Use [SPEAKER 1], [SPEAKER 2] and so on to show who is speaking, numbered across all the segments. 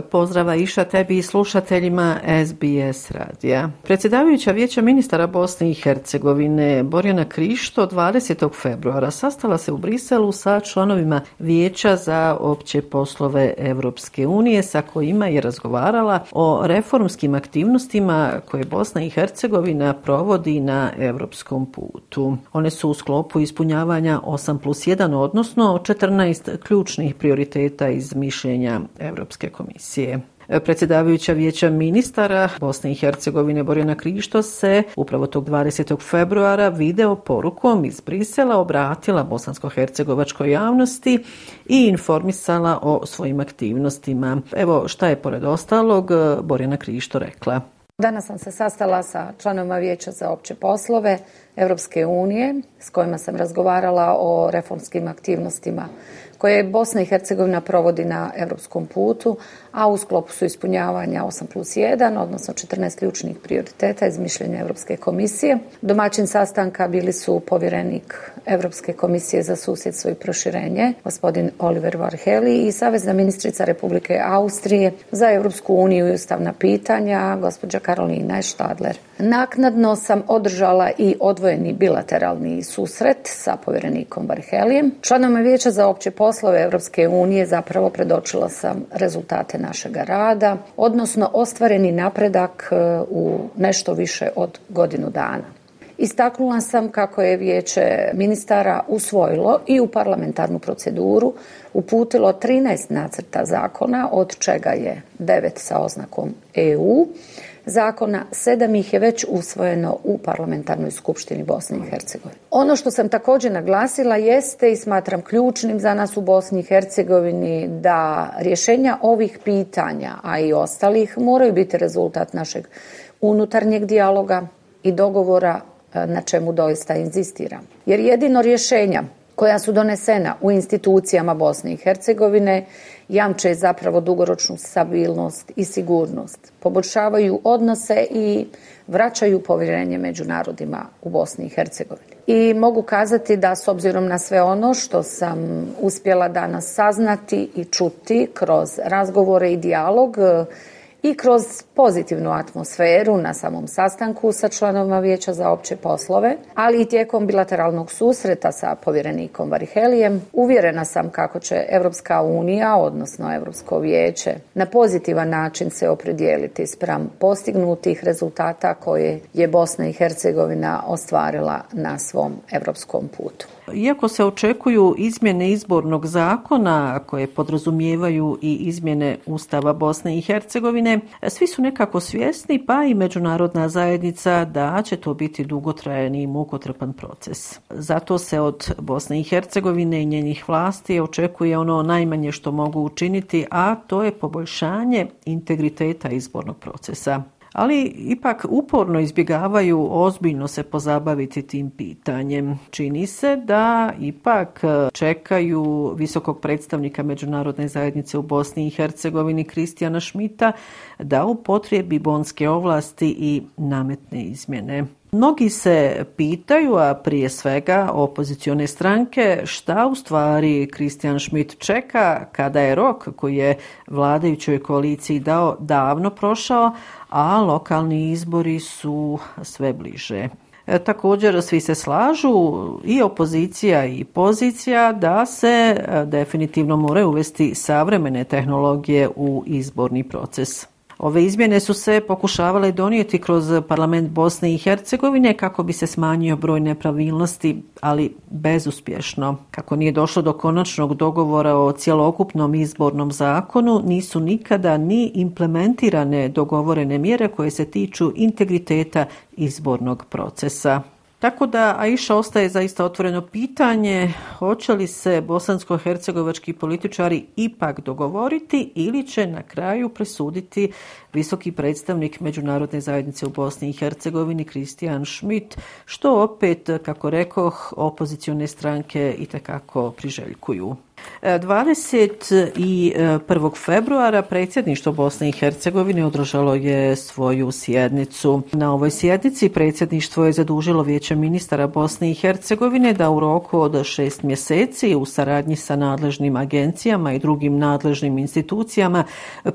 [SPEAKER 1] Pozdrava Iša tebi i slušateljima SBS radija. Predsjedavajuća vijeća ministara Bosne i Hercegovine Borjana Krišto 20. februara sastala se u Briselu sa članovima vijeća za opće poslove Evropske unije sa kojima je razgovarala o reformskim aktivnostima koje Bosna i Hercegovina provodi na evropskom putu. One su u sklopu ispunjavanja 8 plus 1, odnosno 14 ključnih prioriteta iz mišljenja Evropske komisije komisije. Predsjedavajuća vijeća ministara Bosne i Hercegovine Borjana Krišto se upravo tog 20. februara video porukom iz Brisela obratila bosansko-hercegovačkoj javnosti i informisala o svojim aktivnostima. Evo šta je pored ostalog eh, Borjana Krišto rekla.
[SPEAKER 2] Danas sam se sastala sa članovima Vijeća za opće poslove Evropske unije s kojima sam razgovarala o reformskim aktivnostima koje Bosna i Hercegovina provodi na evropskom putu, a u sklopu su ispunjavanja 8 plus 1, odnosno 14 ključnih prioriteta iz mišljenja Evropske komisije. Domaćin sastanka bili su povjerenik Evropske komisije za susjedstvo i proširenje, gospodin Oliver Varheli i savezna ministrica Republike Austrije za Evropsku uniju i ustavna pitanja, gospođa Karolina Štadler. Naknadno sam održala i odvojeni bilateralni susret sa povjerenikom Varhelijem. Članoma vijeća za opće poslove Evropske unije zapravo predočila sam rezultate našeg rada, odnosno ostvareni napredak e, u nešto više od godinu dana. Istaknula sam kako je vijeće ministara usvojilo i u parlamentarnu proceduru uputilo 13 nacrta zakona, od čega je 9 sa oznakom EU, zakona, sedam ih je već usvojeno u parlamentarnoj skupštini Bosne i Hercegovine. Ono što sam također naglasila jeste i smatram ključnim za nas u Bosni i Hercegovini da rješenja ovih pitanja, a i ostalih, moraju biti rezultat našeg unutarnjeg dijaloga i dogovora e, na čemu doista inzistiram. Jer jedino rješenja koja su donesena u institucijama Bosne i Hercegovine jamče zapravo dugoročnu stabilnost i sigurnost, poboljšavaju odnose i vraćaju povjerenje među narodima u Bosni i Hercegovini. I mogu kazati da s obzirom na sve ono što sam uspjela danas saznati i čuti kroz razgovore i dijalog, i kroz pozitivnu atmosferu na samom sastanku sa članovima Vijeća za opće poslove, ali i tijekom bilateralnog susreta sa povjerenikom Varihelijem, uvjerena sam kako će Evropska unija, odnosno Evropsko vijeće, na pozitivan način se opredijeliti spram postignutih rezultata koje je Bosna i Hercegovina ostvarila na svom evropskom putu.
[SPEAKER 1] Iako se očekuju izmjene izbornog zakona koje podrazumijevaju i izmjene Ustava Bosne i Hercegovine, svi su nekako svjesni, pa i međunarodna zajednica, da će to biti dugotrajan i mukotrpan proces. Zato se od Bosne i Hercegovine i njenih vlasti očekuje ono najmanje što mogu učiniti, a to je poboljšanje integriteta izbornog procesa ali ipak uporno izbjegavaju ozbiljno se pozabaviti tim pitanjem. Čini se da ipak e, čekaju visokog predstavnika Međunarodne zajednice u Bosni i Hercegovini Kristijana Šmita da upotrijebi bonske ovlasti i nametne izmjene. Mnogi se pitaju, a prije svega opozicione stranke, šta u stvari Kristijan Schmidt čeka kada je rok koji je vladajućoj koaliciji dao davno prošao, a lokalni izbori su sve bliže. E, također svi se slažu i opozicija i pozicija da se e, definitivno more uvesti savremene tehnologije u izborni proces. Ove izmjene su se pokušavale donijeti kroz parlament Bosne i Hercegovine kako bi se smanjio broj nepravilnosti, ali bezuspješno. Kako nije došlo do konačnog dogovora o cjelokupnom izbornom zakonu, nisu nikada ni implementirane dogovorene mjere koje se tiču integriteta izbornog procesa. Tako da Aisha ostaje zaista otvoreno pitanje hoće li se bosansko-hercegovački političari ipak dogovoriti ili će na kraju presuditi visoki predstavnik Međunarodne zajednice u Bosni i Hercegovini Kristijan Schmidt, što opet, kako rekoh, opozicione stranke i tekako priželjkuju. 21. februara predsjedništvo Bosne i Hercegovine održalo je svoju sjednicu. Na ovoj sjednici predsjedništvo je zadužilo vijeće ministara Bosne i Hercegovine da u roku od šest mjeseci u saradnji sa nadležnim agencijama i drugim nadležnim institucijama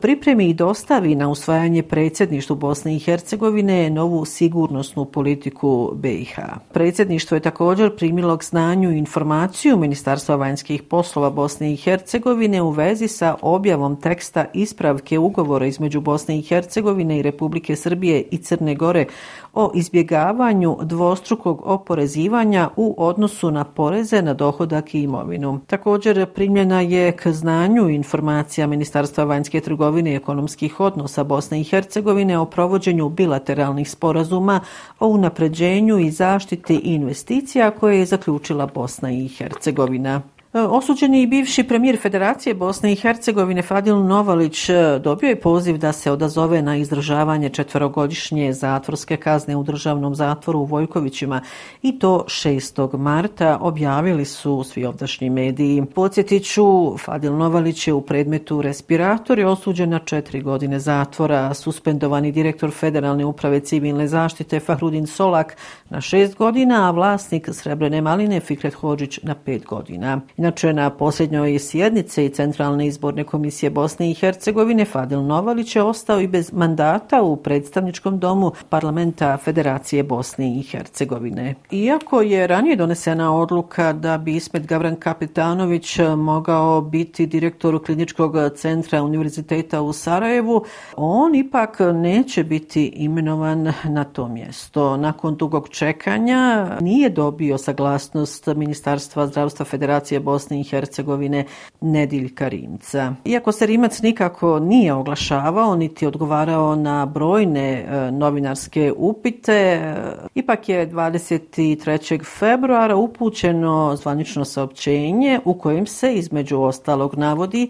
[SPEAKER 1] pripremi i dostavi na usvajanje predsjedništvu Bosne i Hercegovine novu sigurnosnu politiku BiH. Predsjedništvo je također primilo k znanju informaciju Ministarstva vanjskih poslova Bosne i Hercegovine u vezi sa objavom teksta ispravke ugovora između Bosne i Hercegovine i Republike Srbije i Crne Gore o izbjegavanju dvostrukog oporezivanja u odnosu na poreze na dohodak i imovinu. Također primljena je k znanju informacija Ministarstva vanjske trgovine i ekonomskih odnosa Bosne i Hercegovine o provođenju bilateralnih sporazuma o unapređenju i zaštiti investicija koje je zaključila Bosna i Hercegovina. E, osuđeni i bivši premijer Federacije Bosne i Hercegovine Fadil Novalić e, dobio je poziv da se odazove na izdržavanje četverogodišnje zatvorske kazne u državnom zatvoru u Vojkovićima i to 6. marta objavili su svi ovdašnji mediji. Podsjetiću, Fadil Novalić je u predmetu respirator je osuđen na četiri godine zatvora, suspendovani direktor Federalne uprave civilne zaštite Fahrudin Solak na šest godina, a vlasnik Srebrene maline Fikret Hođić na pet godina. Inače, na posljednjoj sjednici Centralne izborne komisije Bosne i Hercegovine Fadil Novalić je ostao i bez mandata u predstavničkom domu parlamenta Federacije Bosne i Hercegovine. Iako je ranije donesena odluka da bi Ismet Gavran Kapitanović mogao biti direktor kliničkog centra Univerziteta u Sarajevu, on ipak neće biti imenovan na to mjesto. Nakon dugog čekanja nije dobio saglasnost Ministarstva zdravstva Federacije Bosne i Hercegovine Nediljka Rimca. Iako se Rimac nikako nije oglašavao niti odgovarao na brojne e, novinarske upite, e, ipak je 23. februara upućeno zvanično saopćenje u kojem se između ostalog navodi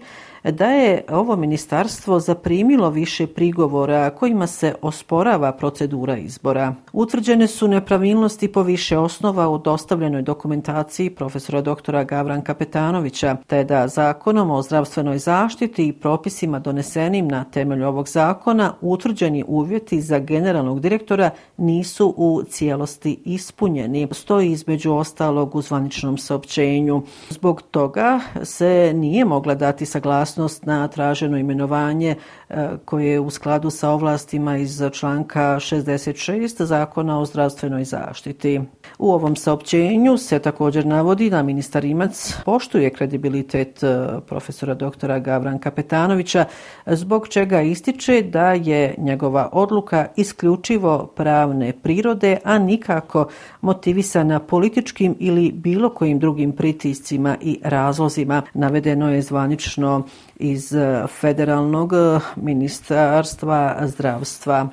[SPEAKER 1] da je ovo ministarstvo zaprimilo više prigovora kojima se osporava procedura izbora. Utvrđene su nepravilnosti po više osnova u dostavljenoj dokumentaciji profesora doktora Gavran Kapetanovića, te da zakonom o zdravstvenoj zaštiti i propisima donesenim na temelju ovog zakona utvrđeni uvjeti za generalnog direktora nisu u cijelosti ispunjeni. Stoji između ostalog u zvaničnom saopćenju. Zbog toga se nije mogla dati saglasnost saglasnost na traženo imenovanje e, koje je u skladu sa ovlastima iz članka 66 Zakona o zdravstvenoj zaštiti. U ovom saopćenju se također navodi da ministar Imac poštuje kredibilitet e, profesora doktora Gavranka Petanovića, zbog čega ističe da je njegova odluka isključivo pravne prirode, a nikako motivisana političkim ili bilo kojim drugim pritiscima i razlozima. Navedeno je zvanično iz e, federalnog e, ministarstva zdravstva.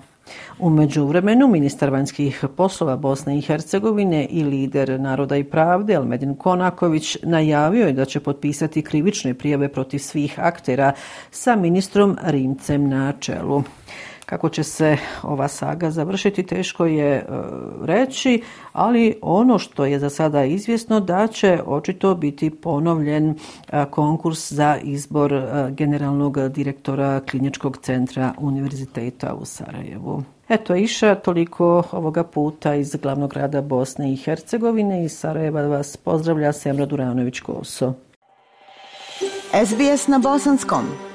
[SPEAKER 1] U međuvremenu, ministar vanjskih poslova Bosne i Hercegovine i lider Naroda i pravde Almedin Konaković najavio je da će potpisati krivične prijave protiv svih aktera sa ministrom Rimcem na čelu. Kako će se ova saga završiti, teško je e, reći, ali ono što je za sada izvjesno da će očito biti ponovljen e, konkurs za izbor e, generalnog direktora kliničkog centra Univerziteta u Sarajevu. Eto, Iša, toliko ovoga puta iz glavnog grada Bosne i Hercegovine. i Sarajeva vas pozdravlja Semra Duranović-Koso.
[SPEAKER 3] SBS na Bosanskom.